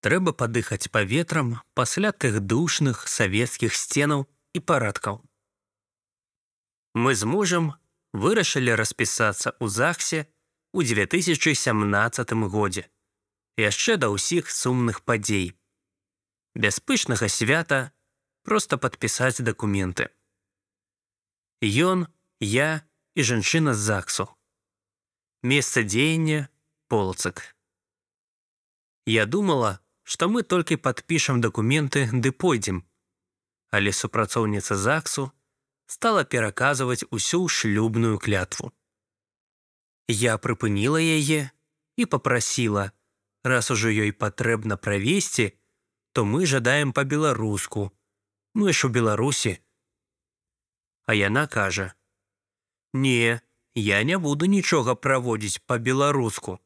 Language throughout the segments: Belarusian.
Трэба падыхаць паветрам пасля тых душных савецкіх сценаў і парадкаў. Мы з мужам вырашылі распісацца ў ЗАГСе ў 2017 годзе, яшчэ да ўсіх сумных падзей. Без пышнага свята проста падпісаць дакументы. Ён, я і жанчына з ЗАГСу. Месца дзеяння полацак. Я думала, што мы толькі падпішам дакументы ды пойдзем. Але супрацоўніца ЗАГСу стала пераказваць усю шлюбную клятву. Я прыпыніла яе і попрасіла, раз ужо ёй патрэбна правесці, то мы жадаем па-беларуску. Мы ж у Беларусі. А яна кажа: « Не, я не буду нічога праводзіць па-беларуску,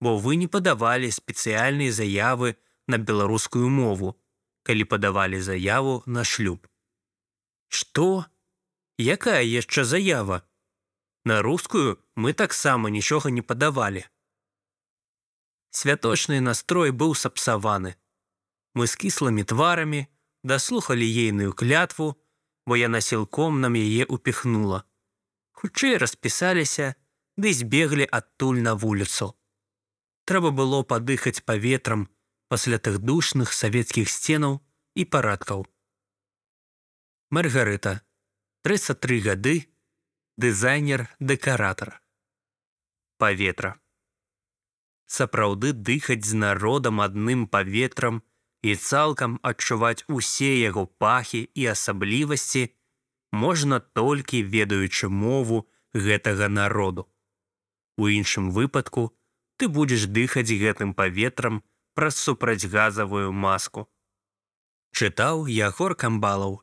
бо вы не падавалі спецыяльныя заявы, на беларускую мову, калі падавалі заяву на шлюб. Што? Якая яшчэ заява? На рускую мы таксама нічога не падавалі. Святочны настрой быў сапсаваны. Мы з кіслымі тварамі даслухалі ейную клятву, бо яна сілком нам яе упіхнула. Хутчэй распісаліся, ды збеглі адтуль на вуліцу. Трэба было падыхаць паветрам, пасля тых душных савецкіх сценаў і парадкаў. Маргарыта 33 гады дызайнер-дэкаратар. Паветра. Сапраўды дыхаць з народам адным паветрам і цалкам адчуваць усе яго пахі і асаблівасці можна толькі ведаючы мову гэтага народу. У іншым выпадку ты будзеш дыхаць гэтым паветрам, праз супрацьгазавую маску. Чытаў Ягор Камбалаў